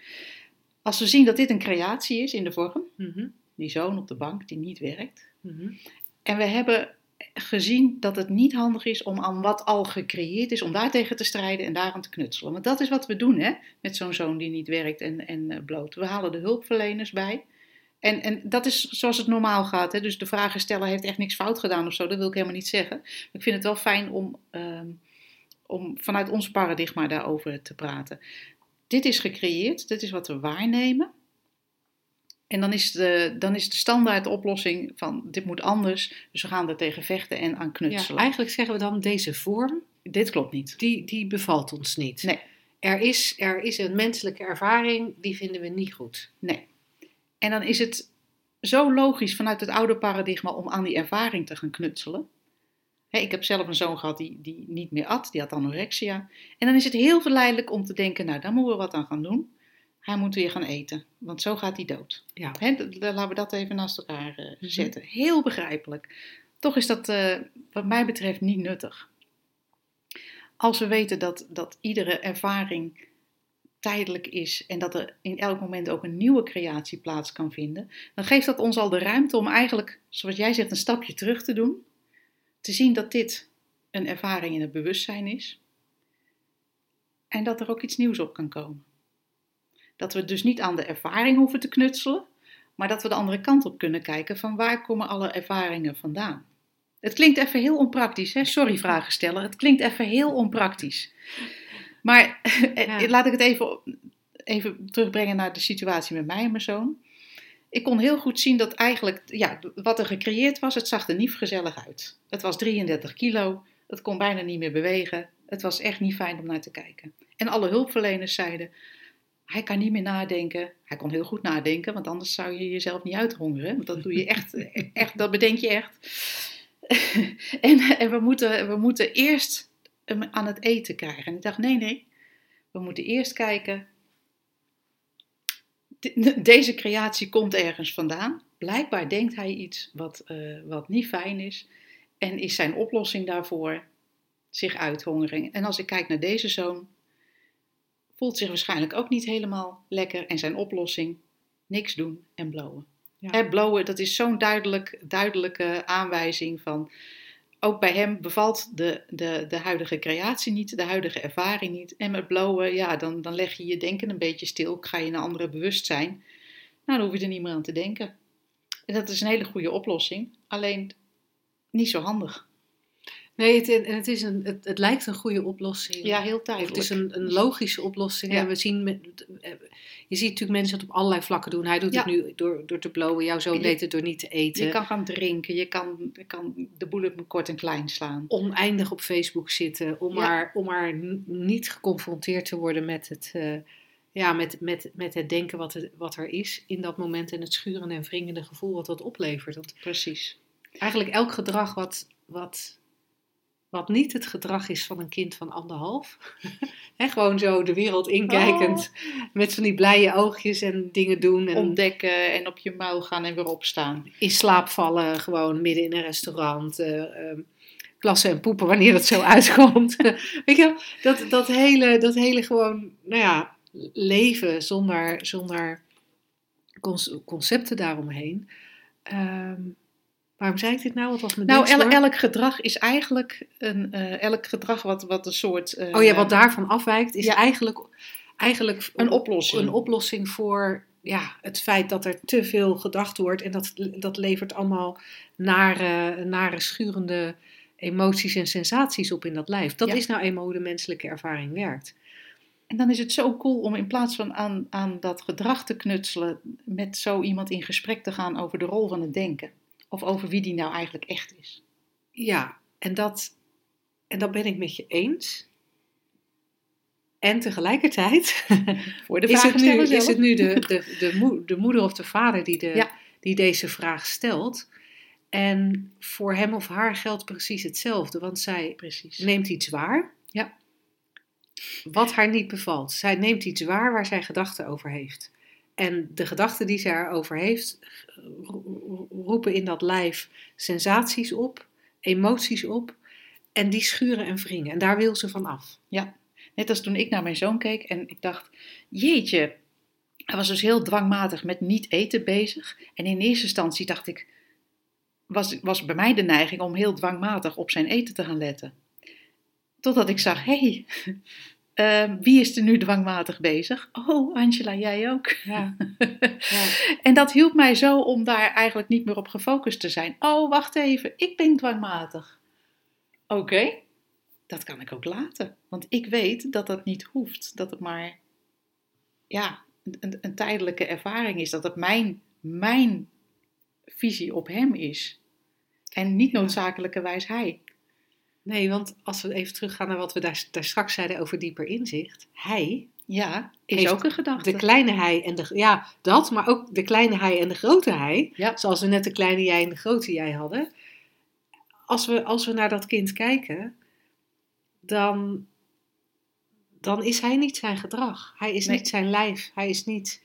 Als we zien dat dit een creatie is in de vorm, mm -hmm. die zoon op de bank die niet werkt, mm -hmm. en we hebben gezien dat het niet handig is om aan wat al gecreëerd is, om daartegen te strijden en daaraan te knutselen. Want dat is wat we doen hè, met zo'n zoon die niet werkt en, en uh, bloot. We halen de hulpverleners bij. En, en dat is zoals het normaal gaat. Hè? Dus de vragensteller heeft echt niks fout gedaan of zo, dat wil ik helemaal niet zeggen. Ik vind het wel fijn om, um, om vanuit ons paradigma daarover te praten. Dit is gecreëerd, dit is wat we waarnemen. En dan is, de, dan is de standaard oplossing van dit moet anders, dus we gaan er tegen vechten en aan knutselen. Ja, eigenlijk zeggen we dan deze vorm, dit klopt niet. Die, die bevalt ons niet. Nee. Er is, er is een menselijke ervaring, die vinden we niet goed. Nee. En dan is het zo logisch vanuit het oude paradigma om aan die ervaring te gaan knutselen. ik heb zelf een zoon gehad die, die niet meer at, die had anorexia. En dan is het heel verleidelijk om te denken, nou, daar moeten we wat aan gaan doen hij moet weer gaan eten, want zo gaat hij dood. Ja. He, laten we dat even naast elkaar uh, zetten. Heel begrijpelijk. Toch is dat, uh, wat mij betreft, niet nuttig. Als we weten dat, dat iedere ervaring tijdelijk is en dat er in elk moment ook een nieuwe creatie plaats kan vinden, dan geeft dat ons al de ruimte om eigenlijk, zoals jij zegt, een stapje terug te doen. Te zien dat dit een ervaring in het bewustzijn is. En dat er ook iets nieuws op kan komen. Dat we dus niet aan de ervaring hoeven te knutselen, maar dat we de andere kant op kunnen kijken van waar komen alle ervaringen vandaan. Het klinkt even heel onpraktisch, hè? sorry vragen stellen. Het klinkt even heel onpraktisch. Maar ja. laat ik het even, even terugbrengen naar de situatie met mij en mijn zoon. Ik kon heel goed zien dat eigenlijk ja, wat er gecreëerd was, het zag er niet gezellig uit. Het was 33 kilo, het kon bijna niet meer bewegen. Het was echt niet fijn om naar te kijken. En alle hulpverleners zeiden: hij kan niet meer nadenken. Hij kon heel goed nadenken, want anders zou je jezelf niet uithongeren. Want dat doe je echt, echt dat bedenk je echt. en, en we, moeten, we moeten eerst hem aan het eten krijgen. En ik dacht, nee, nee. We moeten eerst kijken. Deze creatie komt ergens vandaan. blijkbaar denkt hij iets wat, eh, wat niet fijn is. En is zijn oplossing daarvoor zich uithongeren. En als ik kijk naar deze zoon, voelt zich waarschijnlijk ook niet helemaal lekker. En zijn oplossing, niks doen en blowen. Ja. Hè, blowen, dat is zo'n duidelijk, duidelijke aanwijzing van... Ook bij hem bevalt de, de, de huidige creatie niet, de huidige ervaring niet. En met blowen, ja, dan, dan leg je je denken een beetje stil. Ga je naar andere bewustzijn. Nou, dan hoef je er niet meer aan te denken. En dat is een hele goede oplossing. Alleen niet zo handig. Nee, het, het, is een, het, het lijkt een goede oplossing. Ja, heel tijdelijk. het is een, een logische oplossing. Ja. En we zien je ziet natuurlijk mensen het op allerlei vlakken doen. Hij doet Ja. het nu door, door te blowen. Jouw zoon Je- deed het door niet te eten. Je kan gaan drinken, je kan, je kan de boel op kort en klein slaan. oneindig op Facebook zitten. Om, Ja. maar, om maar niet geconfronteerd te worden met het, eh, ja, met, met, met het denken wat, het, wat er is in dat moment. En het schurende en wringende gevoel wat dat oplevert. Want Precies. eigenlijk elk gedrag wat, wat, wat niet het gedrag is van een kind van anderhalf. Gewoon zo de wereld inkijkend. Met van die blije oogjes en dingen doen. En Ontdekken en op je muil gaan en weer opstaan. in slaap vallen, gewoon midden in een restaurant. ehm, plassen en poepen wanneer dat zo uitkomt. Weet je, wel, dat, dat, hele, dat hele gewoon, nou ja, leven zonder, zonder concepten daaromheen. Ehm, waarom zei ik dit nou? Wat was mijn Nou, el- elk gedrag is eigenlijk een, eh, elk gedrag wat, wat een soort. eh, Oh ja, wat daarvan afwijkt is Ja. eigenlijk, eigenlijk Een oplossing. een oplossing voor ja, het feit dat er te veel gedacht wordt. En dat, dat levert allemaal nare, nare schurende emoties en sensaties op in dat lijf. Dat Ja. is nou eenmaal hoe de menselijke ervaring werkt. En dan is het zo cool om in plaats van aan, aan dat gedrag te knutselen, met zo iemand in gesprek te gaan over de rol van het denken. Of over wie die nou eigenlijk echt is. Ja, en dat, en dat ben ik met je eens. En tegelijkertijd Voor de is, het nu, is het nu de, de, de, moe- de moeder of de vader die, de, Ja. die deze vraag stelt. En voor hem of haar geldt precies hetzelfde, want zij Precies. neemt iets waar. Ja. Wat haar niet bevalt. Zij neemt iets waar waar zij gedachten over heeft. En de gedachten die zij erover heeft, ro- roepen in dat lijf sensaties op, emoties op. En die schuren en wringen. En daar wil ze van af. Net als toen ik naar mijn zoon keek en ik dacht, jeetje, hij was dus heel dwangmatig met niet eten bezig. En in eerste instantie dacht ik, was, was bij mij de neiging om heel dwangmatig op zijn eten te gaan letten. Totdat ik zag, hé, hey, eh, wie is er nu dwangmatig bezig? Oh, Angela, jij ook. Ja. ja. En dat hielp mij zo om daar eigenlijk niet meer op gefocust te zijn. Oh, wacht even, ik ben dwangmatig. Oké, dat kan ik ook laten. Want ik weet dat dat niet hoeft. Dat het maar ja, een, een tijdelijke ervaring is. Dat het mijn, mijn visie op hem is. En niet noodzakelijkerwijs hij. Nee, want als we even teruggaan naar wat we daar, daar straks zeiden over dieper inzicht. Hij, Ja, is ook een gedachte. de kleine hij en de... Ja, dat, maar ook de kleine hij en de grote hij. Ja. Zoals we net de kleine jij en de grote jij hadden. Als we, als we naar dat kind kijken, dan, dan is hij niet zijn gedrag. Hij is Nee. niet zijn lijf. Hij is niet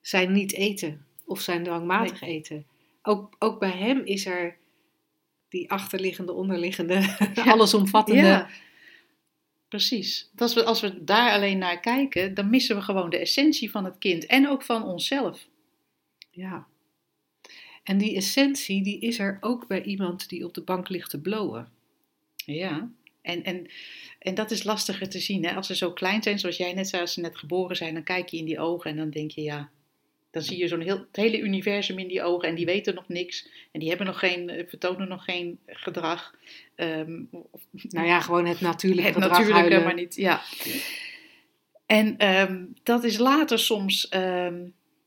zijn niet eten of zijn dwangmatig eten. Ook, ook bij hem is er die achterliggende, onderliggende, allesomvattende... Ja, precies. Als we, als we daar alleen naar kijken, dan missen we gewoon de essentie van het kind en ook van onszelf. Ja. En die essentie, die is er ook bij iemand die op de bank ligt te blowen. Ja, en, en, en dat is lastiger te zien. Hè? Als ze zo klein zijn, zoals jij net zei, als ze net geboren zijn, dan kijk je in die ogen en dan denk je, ja, dan zie je zo'n heel, het hele universum in die ogen en die weten nog niks. En die hebben nog geen, eh, vertonen nog geen gedrag. Of- Nou ja, gewoon het natuurlijke het gedrag natuurlijke, huilen. maar niet, ja. En ehm, dat is later soms, ehm,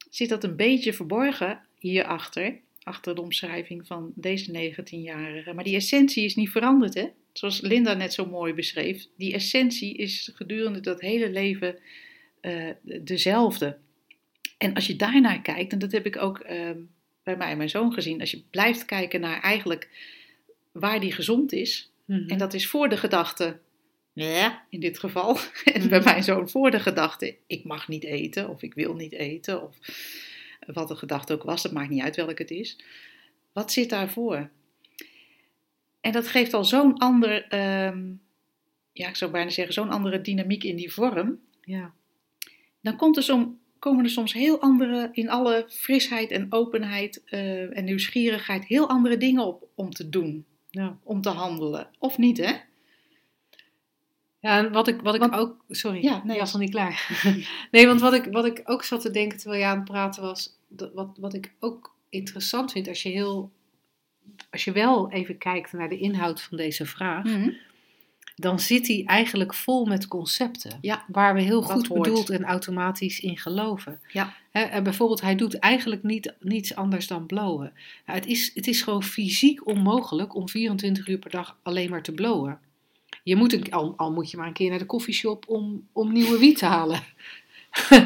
zit dat een beetje verborgen hierachter, achter de omschrijving van deze 19-jarige. Maar die essentie is niet veranderd, hè? Zoals Linda net zo mooi beschreef, die essentie is gedurende dat hele leven eh, dezelfde. En als je daarnaar kijkt, en dat heb ik ook ehm, bij mij en mijn zoon gezien, als je blijft kijken naar eigenlijk waar die gezond is, Mhm. en dat is voor de gedachte, ja, in dit geval. En bij mijn zoon voor de gedachte, ik mag niet eten of ik wil niet eten. Of, wat de gedachte ook was, dat maakt niet uit welke het is. Wat zit daarvoor? En dat geeft al zo'n ander, ehm, ja, ik zou bijna zeggen, zo'n andere dynamiek in die vorm. Ja. Dan komt er som, komen er soms heel andere, in alle frisheid en openheid eh, en nieuwsgierigheid, heel andere dingen op om te doen, Ja. om te handelen. Of niet, hè? Ja, en wat ik, wat ik Want- ook. Sorry, Ja, nee. was nog niet klaar. nee, want wat ik, wat ik ook zat te denken terwijl je aan het praten was. Dat, wat, wat ik ook interessant vind als je heel. Als je wel even kijkt naar de inhoud van deze vraag, Mhm. Dan zit die eigenlijk vol met concepten. Ja, Waar we heel goed hoort. bedoeld en automatisch in geloven. Ja. Bijvoorbeeld, hij doet eigenlijk niet, niets anders dan blowen. Nou, het, is, het is gewoon fysiek onmogelijk om 24 uur per dag alleen maar te blowen. Je moet een, al, al moet je maar een keer naar de koffieshop om, om nieuwe wiet te halen.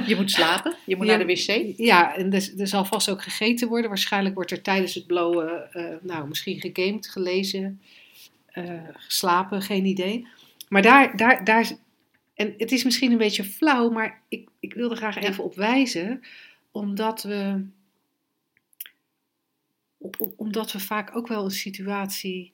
Je moet slapen, je moet Ja. naar de wc. Ja, en er, er zal vast ook gegeten worden. Waarschijnlijk wordt er tijdens het blowen, eh, nou, misschien gegamed, gelezen, geslapen, geen idee. Maar daar, daar, daar, en het is misschien een beetje flauw, maar ik, ik wil er graag even op wijzen, omdat we, om- om- omdat we vaak ook wel een situatie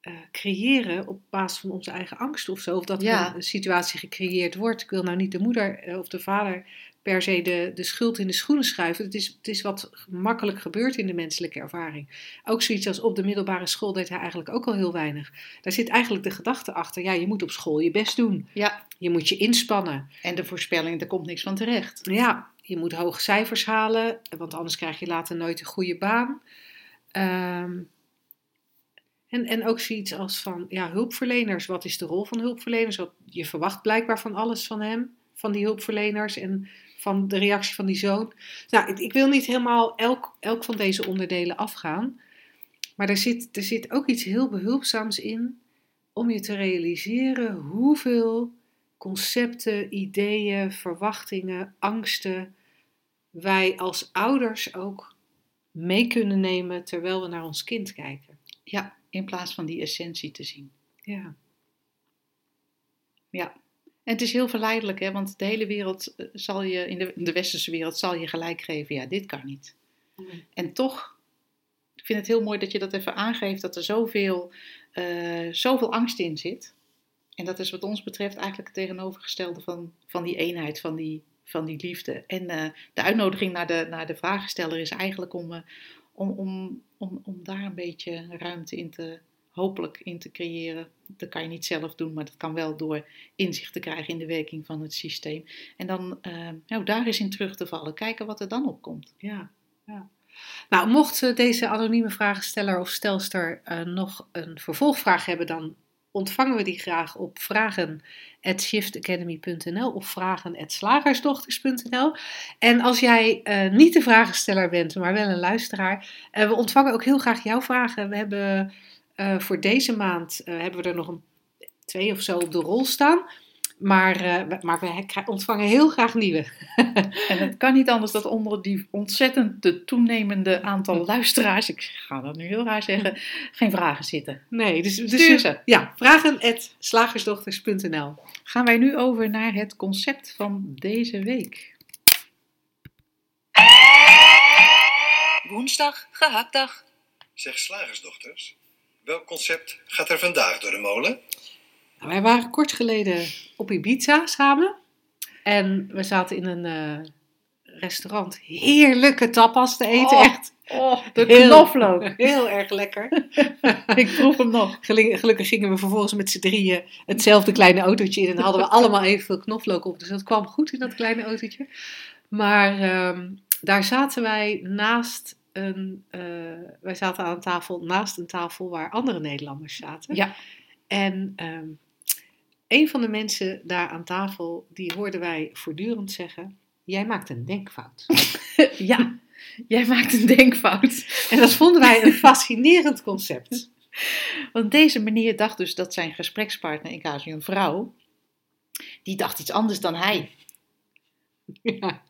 eh, creëren op basis van onze eigen angst of zo. Of dat Ja. een, een situatie gecreëerd wordt. Ik wil nou niet de moeder eh, of de vader per se de, de schuld in de schoenen schuiven. Het is, het is wat makkelijk gebeurt in de menselijke ervaring. Ook zoiets als op de middelbare school deed hij eigenlijk ook al heel weinig. Daar zit eigenlijk de gedachte achter, ja, je moet op school je best doen. Ja, Je moet je inspannen. en de voorspelling, er komt niks van terecht. Ja, je moet hoge cijfers halen, want anders krijg je later nooit een goede baan. Ehm, en, en ook zoiets als van, ja, hulpverleners. Wat is de rol van hulpverleners? Wat, je verwacht blijkbaar van alles van hem, van die hulpverleners en van de reactie van die zoon. Nou, ik, ik wil niet helemaal elk, elk van deze onderdelen afgaan. Maar er zit, er zit ook iets heel behulpzaams in om je te realiseren hoeveel concepten, ideeën, verwachtingen, angsten wij als ouders ook mee kunnen nemen terwijl we naar ons kind kijken. Ja, in plaats van die essentie te zien. Ja, Ja. En het is heel verleidelijk, hè? want de hele wereld eh, zal je, in de, de westerse wereld, zal je gelijk geven. Ja, dit kan niet. En toch, ik vind het heel mooi dat je dat even aangeeft, dat er zoveel, eh, zoveel angst in zit. En dat is wat ons betreft eigenlijk het tegenovergestelde van, van die eenheid, van die, van die liefde. En eh, de uitnodiging naar de, naar de vragensteller is eigenlijk om, om, om, om, om daar een beetje ruimte in te, hopelijk in te creëren. Dat kan je niet zelf doen, maar dat kan wel door inzicht te krijgen in de werking van het systeem. En dan nou, daar eens in terug te vallen, kijken wat er dan opkomt. ja, ja. Nou, mocht eh, deze anonieme vragensteller of stelster eh, nog een vervolgvraag hebben, dan ontvangen we die graag op vragen.shiftacademy.nl of vragen.slagersdochters.nl. En als jij niet de vragensteller bent, maar wel een luisteraar, eh, we ontvangen ook heel graag jouw vragen. We hebben eh, voor deze maand eh, hebben we er nog een, twee of zo op de rol staan. Maar, eh, we- maar we ontvangen heel graag nieuwe. En het kan niet anders dat onder die ontzettend de toenemende aantal luisteraars, ik ga dat nu heel raar zeggen, geen vragen zitten. Nee, dus, dus Stuur ze. Ja, vragen.slagersdochters.nl. Gaan wij nu over naar het concept van deze week. Woensdag, gehaktdag. Zeg slagersdochters, welk concept gaat er vandaag door de molen? Nou, wij waren kort geleden op Ibiza samen. En we zaten in een eh, restaurant heerlijke tapas te eten. Oh, echt Oh, de heel- knoflook. Heel erg lekker. Ik proef hem nog. Gelu- Gelukkig gingen we vervolgens met z'n drieën hetzelfde kleine autootje in. En dan hadden we allemaal evenveel knoflook op. Dus dat kwam goed in dat kleine autootje. Maar ehm, daar zaten wij naast een... eh, wij zaten aan een tafel naast een tafel waar andere Nederlanders zaten. Ja, En ehm, een van de mensen daar aan tafel, die hoorden wij voortdurend zeggen... Jij maakt een denkfout. ja. Jij maakt een denkfout. En dat vonden wij een fascinerend concept. Want deze meneer dacht dus dat zijn gesprekspartner, in casu een vrouw, die dacht iets anders dan hij. Ja.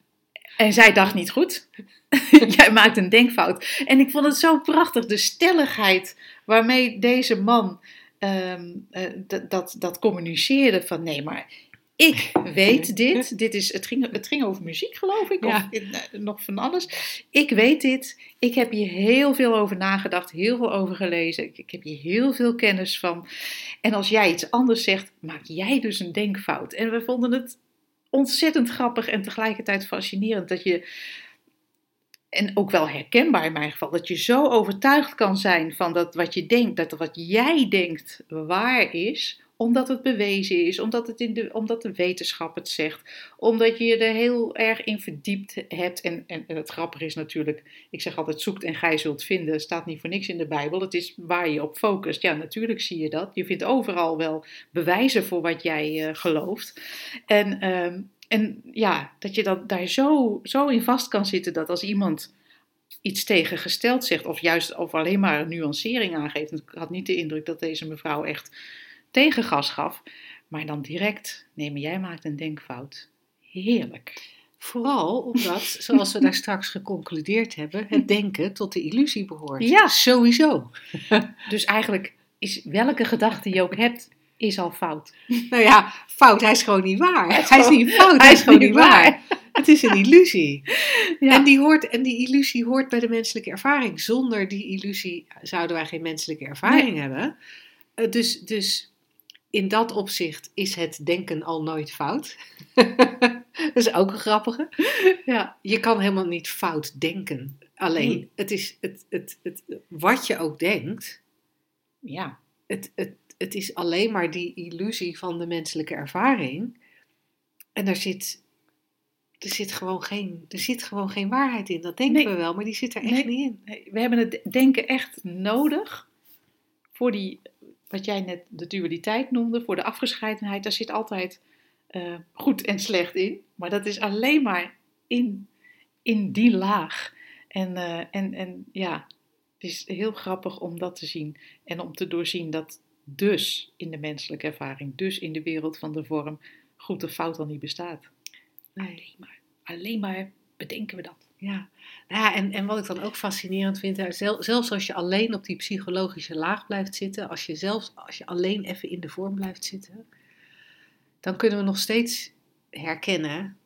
En zij dacht niet goed. Jij maakt een denkfout. En ik vond het zo prachtig, de stelligheid waarmee deze man ehm, eh, dat, dat communiceerde. Van nee, maar Ik weet dit. dit is, het, ging, het ging over muziek, geloof ik. Ja. Of eh, nog van alles. Ik weet dit. Ik heb hier heel veel over nagedacht. Heel veel over gelezen. Ik, ik heb hier heel veel kennis van. En als jij iets anders zegt, maak jij dus een denkfout. En we vonden het ontzettend grappig en tegelijkertijd fascinerend dat je. En ook wel herkenbaar in mijn geval, dat je zo overtuigd kan zijn van dat wat je denkt, dat wat jij denkt waar is, omdat het bewezen is, omdat, het in de, omdat de wetenschap het zegt, omdat je je er heel erg in verdiept hebt. En, en, het grappige is natuurlijk, ik zeg altijd zoekt en gij zult vinden, staat niet voor niks in de Bijbel. Het is waar je op focust. Ja, natuurlijk zie je dat. Je vindt overal wel bewijzen voor wat jij eh, gelooft. En, ehm, en ja, dat je dan daar zo, zo in vast kan zitten dat als iemand iets tegengesteld zegt, of juist of alleen maar een nuancering aangeeft. Ik had niet de indruk dat deze mevrouw echt tegengas gaf, maar dan direct, nee, maar jij maakt een denkfout. Heerlijk. Vooral omdat, zoals we daar straks geconcludeerd hebben, het denken tot de illusie behoort. Ja. Sowieso. Dus eigenlijk is welke gedachte je ook hebt, is al fout. Nou ja, fout, hij is gewoon niet waar. Hij is niet fout, hij is gewoon niet waar. Het is een illusie. Ja. En, die hoort, en die illusie hoort bij de menselijke ervaring. Zonder die illusie zouden wij geen menselijke ervaring hebben. Eh, Dus, dus in dat opzicht is het denken al nooit fout. dat is ook een grappige. ja. Je kan helemaal niet fout denken. Alleen, het is het, het, het, wat je ook denkt, ja. het, het, het is alleen maar die illusie van de menselijke ervaring. En daar zit, er zit, gewoon, geen, er zit gewoon geen waarheid in. Dat denken Nee. we wel, maar die zit er echt Nee. niet in. We hebben het denken echt nodig voor die, wat jij net de dualiteit noemde, voor de afgescheidenheid. Daar zit altijd eh, goed en slecht in. Maar dat is alleen maar in, in die laag. En, eh, en, en ja, het is heel grappig om dat te zien. En om te doorzien dat dus in de menselijke ervaring, dus in de wereld van de vorm, goed of fout al niet bestaat. Alleen maar, alleen maar bedenken we dat. Ja, nou ja en, en wat ik dan ook fascinerend vind, zelfs als je alleen op die psychologische laag blijft zitten, als je zelfs als je alleen even in de vorm blijft zitten, dan kunnen we nog steeds herkennen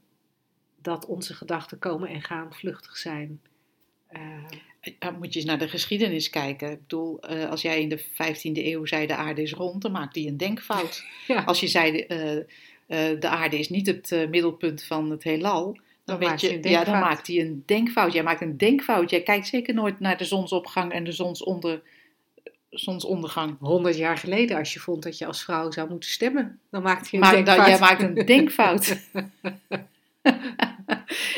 dat onze gedachten komen en gaan, vluchtig zijn. Eh, Dan moet je eens naar de geschiedenis kijken. Ik bedoel, eh, als jij in de 15e eeuw zei de aarde is rond, dan maakte hij een denkfout. ja, Als je zei eh, eh, de aarde is niet het eh, middelpunt van het heelal, dan, maakt je, hij een ja, dan maakt hij een denkfout. Jij maakt een denkfout. Jij kijkt zeker nooit naar de zonsopgang en de zonsonder, zonsondergang. 100 jaar geleden, als je vond dat je als vrouw zou moeten stemmen, dan maakte je een Maar dan, denkfout. jij maakt een denkfout.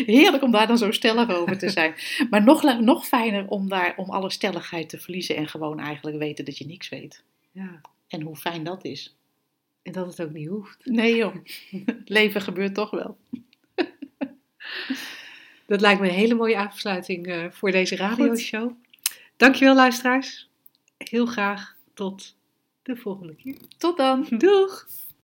Heerlijk om daar dan zo stellig over te zijn. Maar nog, nog fijner om, daar, om alle stelligheid te verliezen en gewoon eigenlijk weten dat je niks weet. Ja, En hoe fijn dat is. en dat het ook niet hoeft. Nee joh, leven gebeurt toch wel. Dat lijkt me een hele mooie afsluiting eh, voor deze radioshow. Dankjewel luisteraars. Heel graag tot de volgende keer. Tot dan. Doeg!